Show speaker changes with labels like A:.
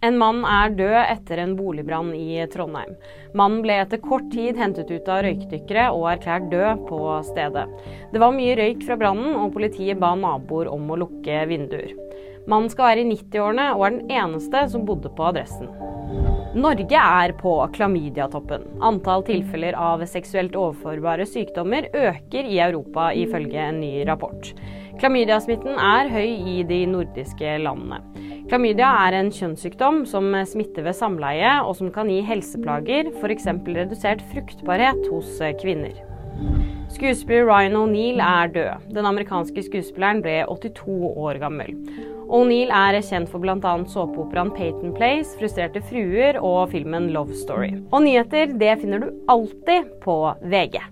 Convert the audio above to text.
A: En mann er død etter en boligbrann i Trondheim. Mannen ble etter kort tid hentet ut av røykdykkere og erklært død på stedet. Det var mye røyk fra brannen, og politiet ba naboer om å lukke vinduer. Mannen skal være i 90-årene og er den eneste som bodde på adressen. Norge er på klamydiatoppen. Antall tilfeller av seksuelt overførbare sykdommer øker i Europa, ifølge en ny rapport. Klamydiasmitten er høy i de nordiske landene. Klamydia er en kjønnssykdom som smitter ved samleie, og som kan gi helseplager, f.eks. redusert fruktbarhet hos kvinner. Skuespiller Ryan O'Neill er død. Den amerikanske skuespilleren ble 82 år gammel. O'Neill er kjent for bl.a. såpeoperaen Peyton Place, Frustrerte fruer og filmen Love Story. Og nyheter det finner du alltid på VG.